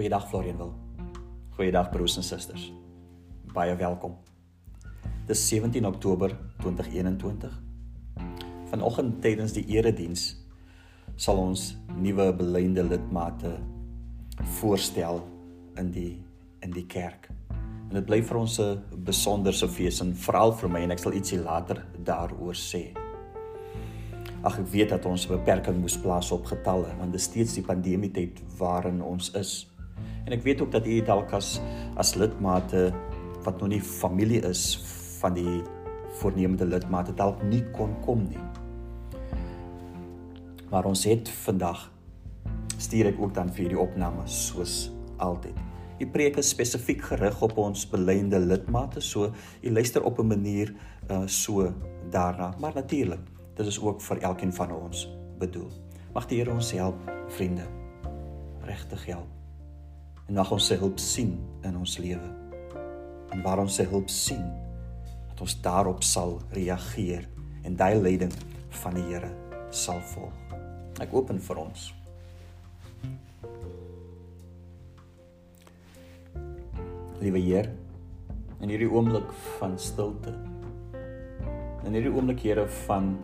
Goeiedag Florian wil. Goeiedag broers en susters. Baie welkom. Dis 17 Oktober 2021. Vanoggend tydens die erediens sal ons nuwe beleende lidmate voorstel in die in die kerk. En dit bly vir ons 'n besonderse fees en veral vir my en ek sal ietsie later daaroor sê. Ag ek weet dat ons beperking moes plaas op getalle want dit is steeds die pandemie tyd waarin ons is. En ek weet ook dat u dalk as as lidmate wat nog nie familie is van die voornemende lidmate dalk nie kon kom nie. Maar ons het vandag stuur ek ook dan vir die opname soos altyd. Die preek is spesifiek gerig op ons beleende lidmate, so u luister op 'n manier uh, so daarna, maar natuurlik dit is ook vir elkeen van ons bedoel. Mag die Here ons help, vriende. Regtig help. En mag ons sy hulp sien in ons lewe. En waar ons sy hulp sien, dat ons daarop sal reageer en daai leiding van die Here sal volg. Ek open vir ons. Liewe Heer, in hierdie oomblik van stilte. In hierdie oomblik Here van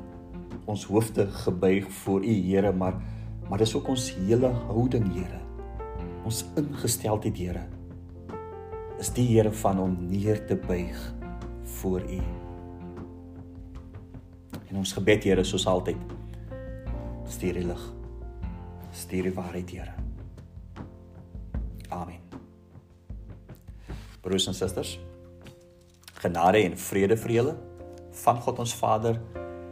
ons hoofde gebuig voor U Here, maar maar dis ook ons hele houding Here. Ons ingesteldheid Here is die Here van om neer te buig voor U. En ons gebed Here soos altyd stuur die lig. Stuur die waarheid Here. Amen. Broers en susters, genade en vrede vir julle van God ons Vader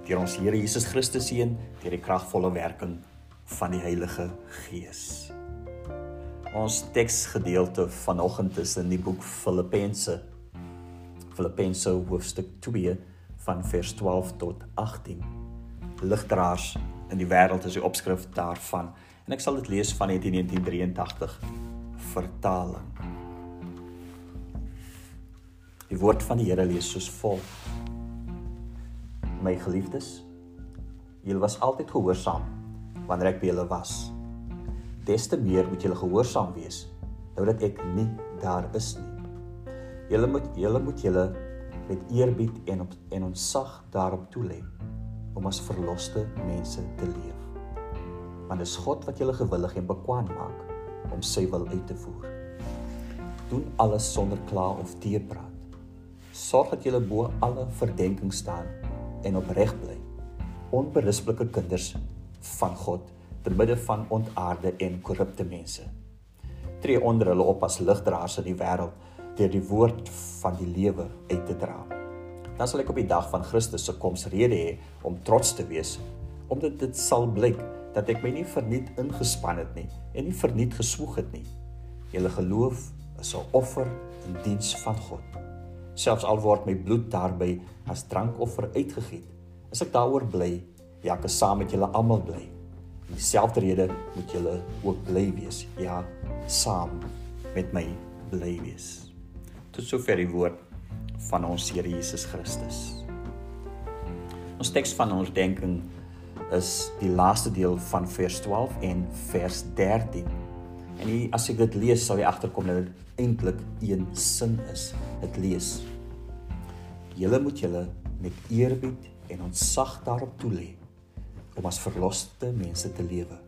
deur ons Here Jesus Christus heen deur die kragvolle werking van die Heilige Gees. Ons teksgedeelte vanoggend is in die boek Filippense. Filippense hoofstuk 2 van vers 12 tot 18. Ligdraers in die wêreld is die opskrif daarvan en ek sal dit lees van die 1983 vertaling. Die woord van die Here lees soos volg: my geliefdes. Julle was altyd gehoorsaam wanneer ek by julle was. Des te meer moet julle gehoorsaam wees nou dat ek nie daar is nie. Julle moet julle moet julle met eerbied en op en ontzag daarop toelê om as verloste mense te leef. Want dit is God wat julle gewillig en bekwam maak om sy wil uit te voer. Doen alles sonder kla of teepraat. Sorg dat julle bo alle verdenking staan en opreg bly. Onberisplike kinders van God te midde van ontaarde en korrupte mense. Tree onder hulle op as ligdraers in die wêreld deur die woord van die lewe uit te dra. Dan sal ek op die dag van Christus se koms rede hê om trots te wees omdat dit sal blyk dat ek my nie verniet ingespan het nie en nie verniet geswoeg het nie. Julle geloof is 'n offer in diens van God selfs al word my bloed daarby as drankoffer uitgegiet. As ek daaroor bly, ja, ek is saam met julle almal bly. Dieselfde rede moet julle ook bly wees. Ja, saam met my bly wees. Tot sover die woord van ons Here Jesus Christus. Ons teks van ons denking is die laaste deel van vers 12 en vers 13. En hier, as ek dit lees, sal jy agterkom dat dit eintlik een sin is. Dit lees: Julle moet julle met eerbied en ontzag daarop toelê om as verloste mense te lewe.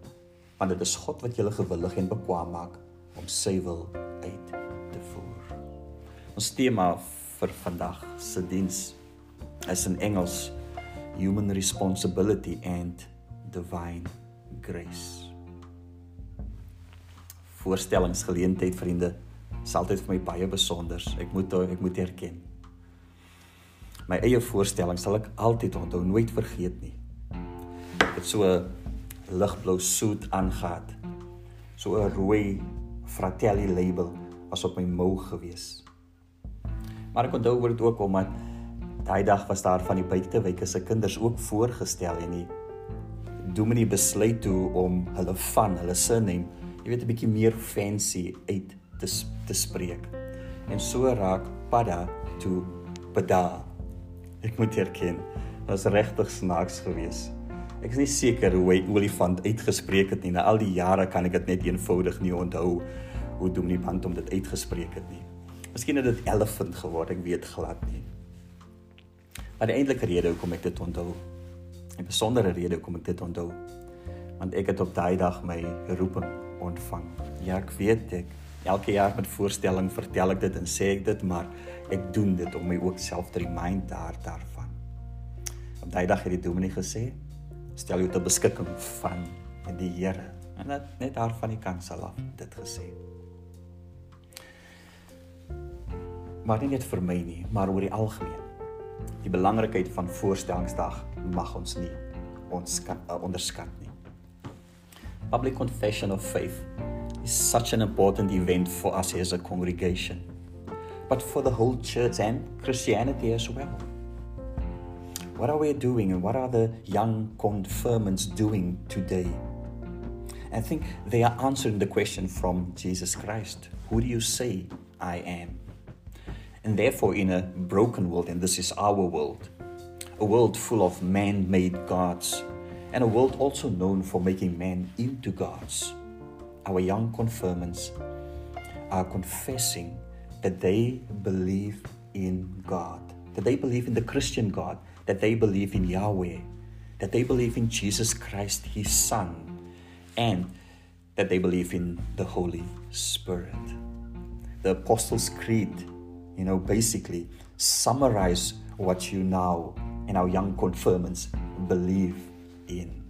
Want dit is God wat julle gewillig en bekwam maak om sy wil uit te voer. Ons tema vir vandag se diens is in Engels Human Responsibility and Divine Grace voorstellingsgeleentheid vriende is altyd vir my baie besonder. Ek moet ek moet erken. My eie voorstelling sal ek altyd onthou, nooit vergeet nie. Dit so ligblou soet aangaat. So 'n rooi Fratelli label was op my mou gewees. Maar ek onthou word dit ook omdat daai dag was daar van die buitewyke se kinders ook voorgestel en die dominee besluit toe om hulle van hulle sin neem jy weet 'n bietjie meer fancy uit te te spreek. En so raak Pada toe Pada. Ek moet erken, was regtig snaaks geweest. Ek is nie seker hoe hy olifant uitgespreek het nie. Na al die jare kan ek dit net eenvoudig nie onthou hoe Dominee Band om dit uitgespreek het nie. Miskien het dit elephant geword, ek weet glad nie. Maar die eintlike rede hoekom ek dit onthou, 'n besondere rede hoekom ek dit onthou, want ek het op daai dag my roeping ontvang. Ja, ek weet ek elke jaar met voorstelling vertel ek dit en sê ek dit, maar ek doen dit om my ook self te remind daar daarvan. Op daai dag het die dominee gesê, stel jou te beskikking van die Here. En net net daar van die kansel af dit gesê. Maar nie net vir my nie, maar oor die algemeen. Die belangrikheid van voorstellingsdag mag ons nie ons kan, uh, onderskat nie. Public confession of faith is such an important event for us as a congregation, but for the whole church and Christianity as well. What are we doing and what are the young confirmants doing today? I think they are answering the question from Jesus Christ Who do you say I am? And therefore, in a broken world, and this is our world, a world full of man made gods, and a world also known for making men into gods, our young confirmants are confessing that they believe in God, that they believe in the Christian God, that they believe in Yahweh, that they believe in Jesus Christ, His Son, and that they believe in the Holy Spirit. The Apostles' Creed, you know, basically summarize what you now and our young confirmants believe in.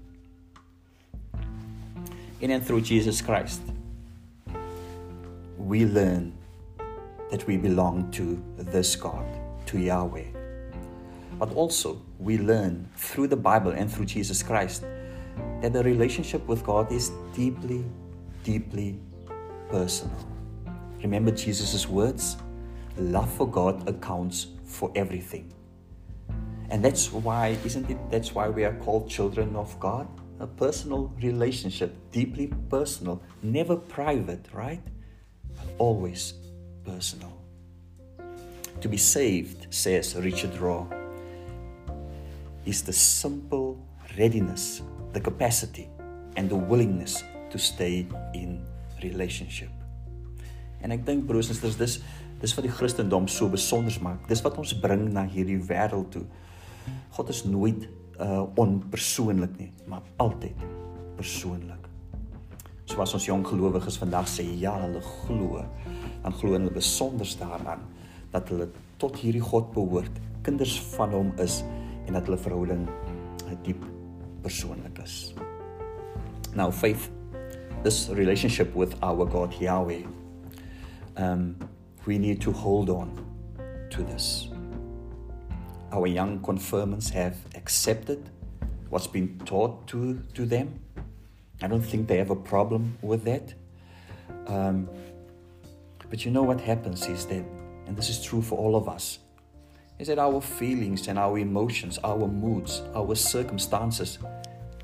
In and through Jesus Christ, we learn that we belong to this God, to Yahweh. But also, we learn through the Bible and through Jesus Christ that the relationship with God is deeply, deeply personal. Remember Jesus' words? Love for God accounts for everything. And that's why, isn't it? That's why we are called children of God. A personal relationship, deeply personal, never private, right? But always personal. To be saved, says Richard Raw, is the simple readiness, the capacity, and the willingness to stay in relationship. En ek dink broers en susters, dis dis wat die Christendom so besonder maak. Dis wat ons bring na hierdie wêreld toe. God is nooit uh onpersoonlik nie, maar altyd persoonlik. So as ons jong gelowiges vandag sê ja, hulle glo, dan glo hulle besonder daaraan dat hulle tot hierdie God behoort, kinders van hom is en dat hulle verhouding diep persoonlik is. Now faith this relationship with our God Yahweh um we need to hold on to this. Our young confirmants have accepted what's been taught to to them. I don't think they have a problem with that. Um but you know what happens is that and this is true for all of us is that our feelings and our emotions, our moods, our circumstances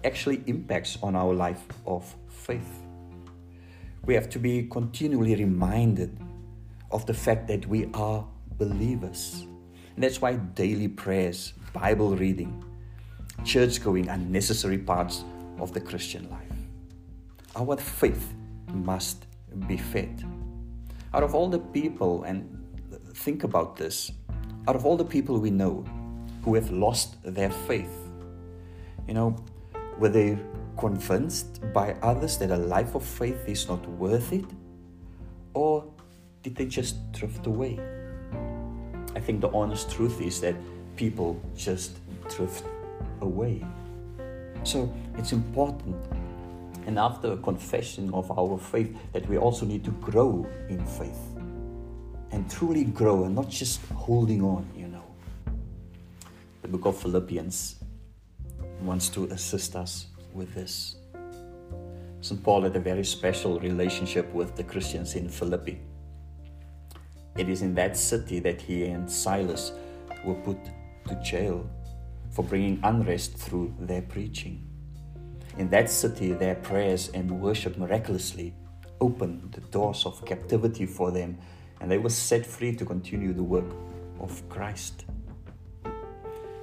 actually impacts on our life of faith. We have to be continually reminded of the fact that we are believers. And that's why daily prayers, Bible reading, church going are necessary parts of the Christian life. Our faith must be fed. Out of all the people, and think about this, out of all the people we know who have lost their faith, you know, were they convinced by others that a life of faith is not worth it? Or did they just drift away? I think the honest truth is that people just drift away. So it's important, and after a confession of our faith, that we also need to grow in faith and truly grow and not just holding on, you know. The book of Philippians wants to assist us with this. St. Paul had a very special relationship with the Christians in Philippi. It is in that city that he and Silas were put to jail for bringing unrest through their preaching. In that city, their prayers and worship miraculously opened the doors of captivity for them, and they were set free to continue the work of Christ.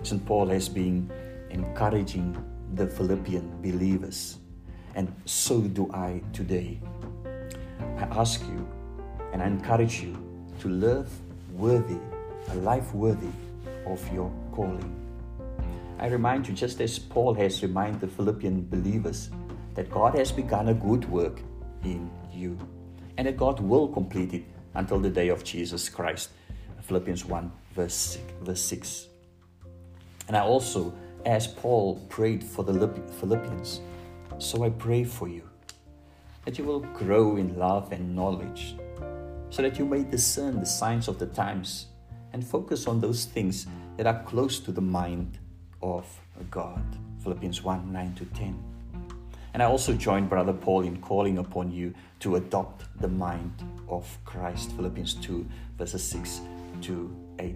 St. Paul has been encouraging the Philippian believers, and so do I today. I ask you and I encourage you to live worthy, a life worthy of your calling. I remind you, just as Paul has reminded the Philippian believers, that God has begun a good work in you and that God will complete it until the day of Jesus Christ. Philippians 1, verse 6. Verse 6. And I also, as Paul prayed for the Philippians, so I pray for you that you will grow in love and knowledge, so that you may discern the signs of the times and focus on those things that are close to the mind of God. Philippians 1 9 to 10. And I also join Brother Paul in calling upon you to adopt the mind of Christ. Philippians 2 verses 6 to 8.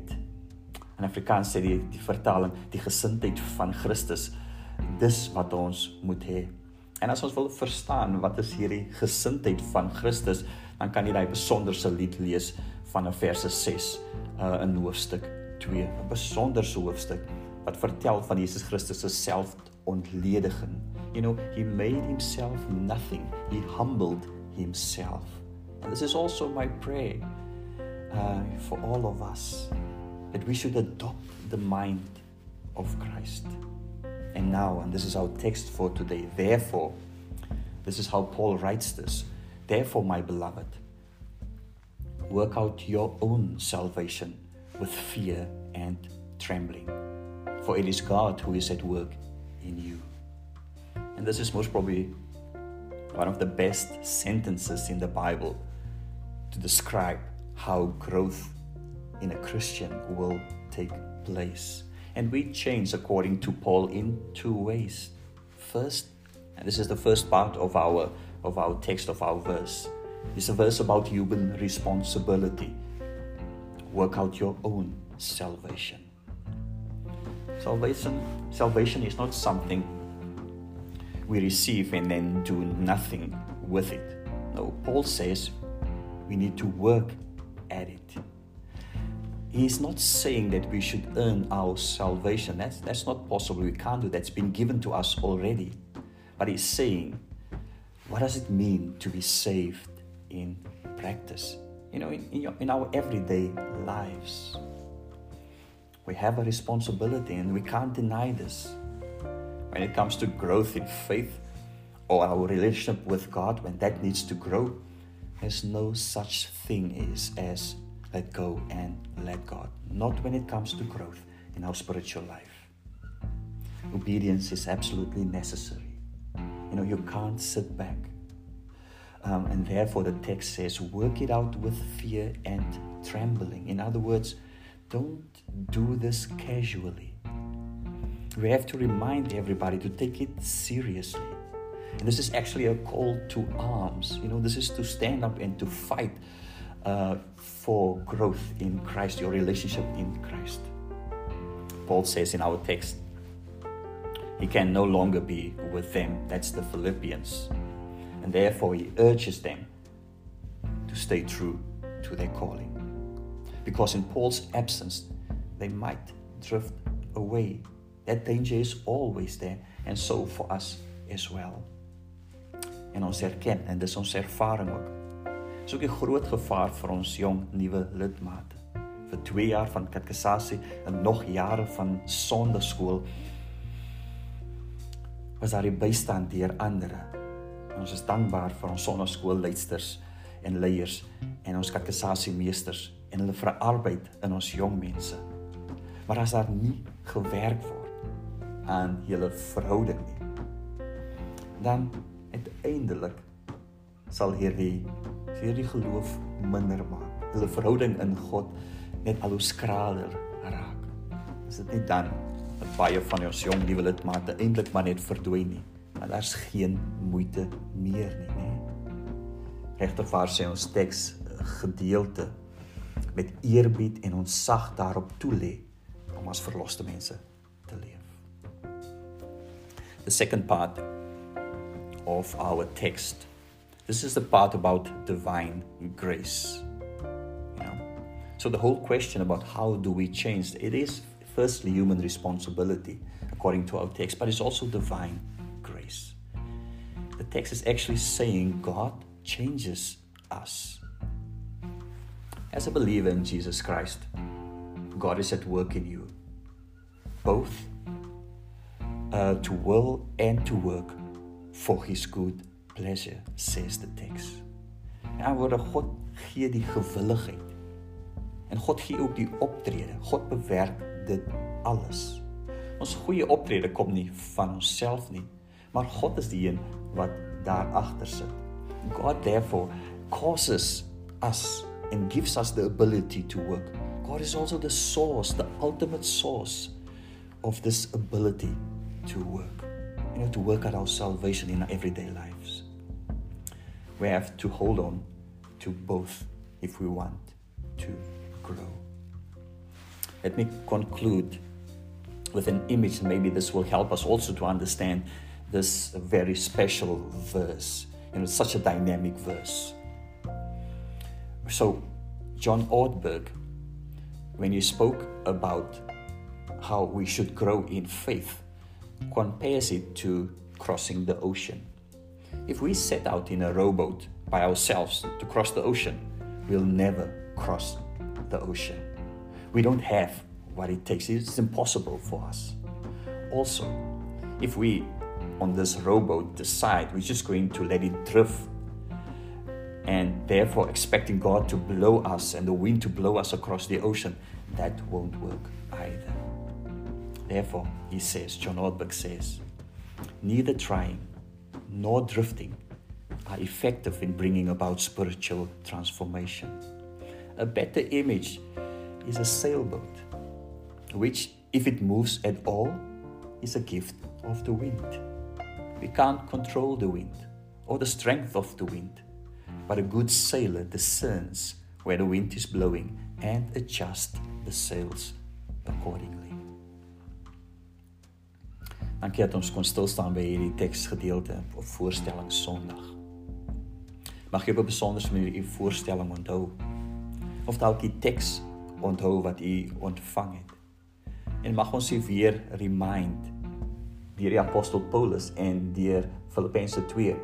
In Afrikaans sê die die vertaling die gesindheid van Christus dis wat ons moet hê. En as ons wil verstaan wat is hierdie gesindheid van Christus, dan kan jy daai besonderse lied lees van verse 6 uh, in hoofstuk 2, 'n besonderse hoofstuk wat vertel van Jesus Christus se selfontlediging. You know, he made himself nothing. He humbled himself. And this is also my prayer uh, for all of us that we should adopt the mind of Christ. And now, and this is our text for today, therefore, this is how Paul writes this. Therefore, my beloved, work out your own salvation with fear and trembling, for it is God who is at work. And this is most probably one of the best sentences in the Bible to describe how growth in a Christian will take place. And we change according to Paul in two ways. First, and this is the first part of our of our text of our verse. It's a verse about human responsibility. Work out your own salvation. Salvation salvation is not something we receive and then do nothing with it. No, Paul says we need to work at it. He's not saying that we should earn our salvation. That's, that's not possible. We can't do that. It's been given to us already. But he's saying, what does it mean to be saved in practice? You know, in, in, your, in our everyday lives. We have a responsibility and we can't deny this. When it comes to growth in faith or our relationship with God, when that needs to grow, there's no such thing as, as let go and let God. Not when it comes to growth in our spiritual life. Obedience is absolutely necessary. You know, you can't sit back. Um, and therefore, the text says, work it out with fear and trembling. In other words, don't do this casually. We have to remind everybody to take it seriously. And this is actually a call to arms. You know, this is to stand up and to fight uh, for growth in Christ, your relationship in Christ. Paul says in our text, he can no longer be with them. That's the Philippians. And therefore, he urges them to stay true to their calling. Because in Paul's absence, they might drift away. That danger is always there, and so for us as well. En ons erken, en dis ons ervaring ook, is ook 'n groot gevaar vir ons jong nuwe lidmate. Vir 2 jaar van katekisasie en nog jare van sondeskool was daar die bystand deur ander. Ons is dankbaar vir ons sondeskoolleiders en leiers en ons katekisasiemeesters en hulle vir arbeid in ons jong mense. Maar as daar nie gewerk word aan julle verhouding nie, dan uiteindelik sal hierdie hierdie geloof minder maak. Hulle verhouding in God net al hoe skraler raak. Is dit nie dan dat baie van ons jong nuwe lidmate eintlik maar net verdwyn nie? Want daar's geen moeite meer nie, nê? Regtervaar sê ons teks gedeelte met eerbied en ons sag daarop toelê om as verloste mense te leef. The second part of our text This is the part about divine grace. You know? So the whole question about how do we change, it is firstly human responsibility according to our text, but it's also divine grace. The text is actually saying God changes us. As a believer in Jesus Christ, God is at work in you, both uh, to will and to work for His good pleasure, says the text. En word God gee die gewilligheid. En God gee ook die optrede. God bewerk dit alles. Ons goeie optrede kom nie van onsself nie, maar God is die een wat daar agter sit. God therefore causes us and gives us the ability to work. God is also the source, the ultimate source of this ability to work. You know, to work out our salvation in our everyday lives. We have to hold on to both if we want to grow. Let me conclude with an image. Maybe this will help us also to understand this very special verse. You know, such a dynamic verse. So, John Ortberg, when he spoke about how we should grow in faith, compares it to crossing the ocean. If we set out in a rowboat by ourselves to cross the ocean, we'll never cross the ocean. We don't have what it takes, it's impossible for us. Also, if we on this rowboat decide we're just going to let it drift and therefore expecting God to blow us and the wind to blow us across the ocean, that won't work either. Therefore, he says, John Ortberg says, neither trying nor drifting are effective in bringing about spiritual transformation. A better image is a sailboat, which, if it moves at all, is a gift of the wind. We can't control the wind or the strength of the wind, but a good sailor discerns where the wind is blowing and adjusts the sails accordingly. Dankie dat ons kon stil staan by hierdie teksgedeelte op voorstelling Sondag. Mag jy op 'n besondere manier u voorstelling onthou of dalk die teks onthou wat u ontvang het. En mag ons u weer remind deur die apostel Paulus en deur Filippense 2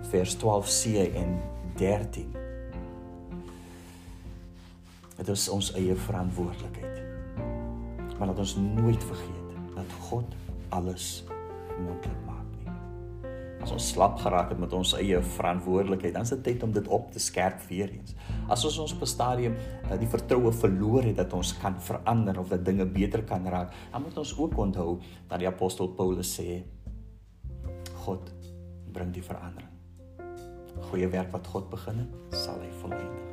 vers 12c en 13. Dit is ons eie verantwoordelikheid. Maar dat ons nooit vergeet dat God alles moontlik maak nie. As ons slap geraak het met ons eie verantwoordelikheid, dan is dit tyd om dit op te skerp weer eens. As ons ons op 'n stadium uh, die vertroue verloor het dat ons kan verander of dat dinge beter kan raak, dan moet ons ook onthou dat die apostel Paulus sê God bring die verandering. Goeie werk wat God begin het, sal hy volëindig.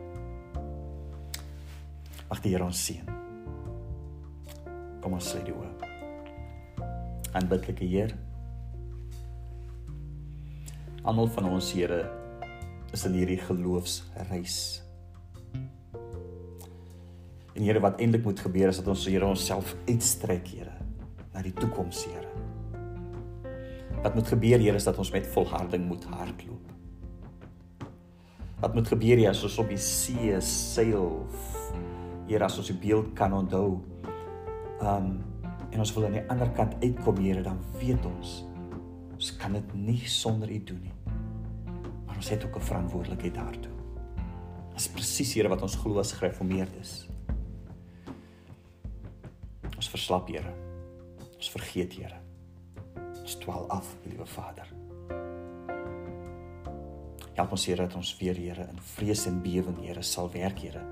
Mag die Here ons seën. Kom ons sê die woord aanbiddelike Heer. Almal van ons Here is in hierdie geloofsreis. En Here wat eintlik moet gebeur is dat ons Here onsself uitstrek Here na die toekoms Here. Wat moet gebeur Here is dat ons met volharding moet hardloop. Wat moet gebeur as ons op die see seil? Here as ons die beeld kan onthou. Um en ons wil aan die ander kant uitkom Here dan weet ons ons kan dit nie sonder U doen nie. Maar ons het ook 'n verantwoordelikheid daartoe. Dit is presies Here wat ons glo as gereformeerdes ons verslap Here. Ons vergeet Here. Ons dwaal af liewe Vader. Help ons Here dat ons weer Here in vrees en bewering Here sal werk Here.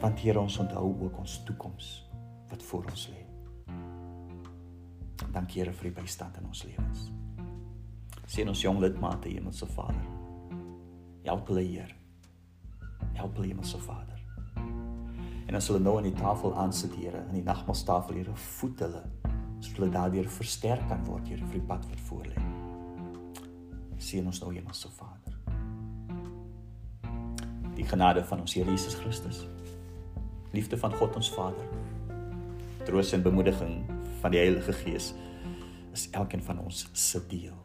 Want Here ons onthou ook ons toekoms wat voor ons lê. Dankie Here vir die bystand in ons lewens. Seën ons jong lidmate, Hemelse Vader. Help hulle Heer. Help hulle Hemelse Vader. En as hulle nou aan die tafel aansit, Here, aan die nagmaaltafel, Here, voed hulle sodat hulle daardeur versterk kan word, Here, vir die pad wat voor lê. Seën ons nou Hemelse Vader. Die genade van ons Here Jesus Christus. Liefde van God ons Vader. Troos en bemoediging van die Heilige Gees is elkeen van ons se deel.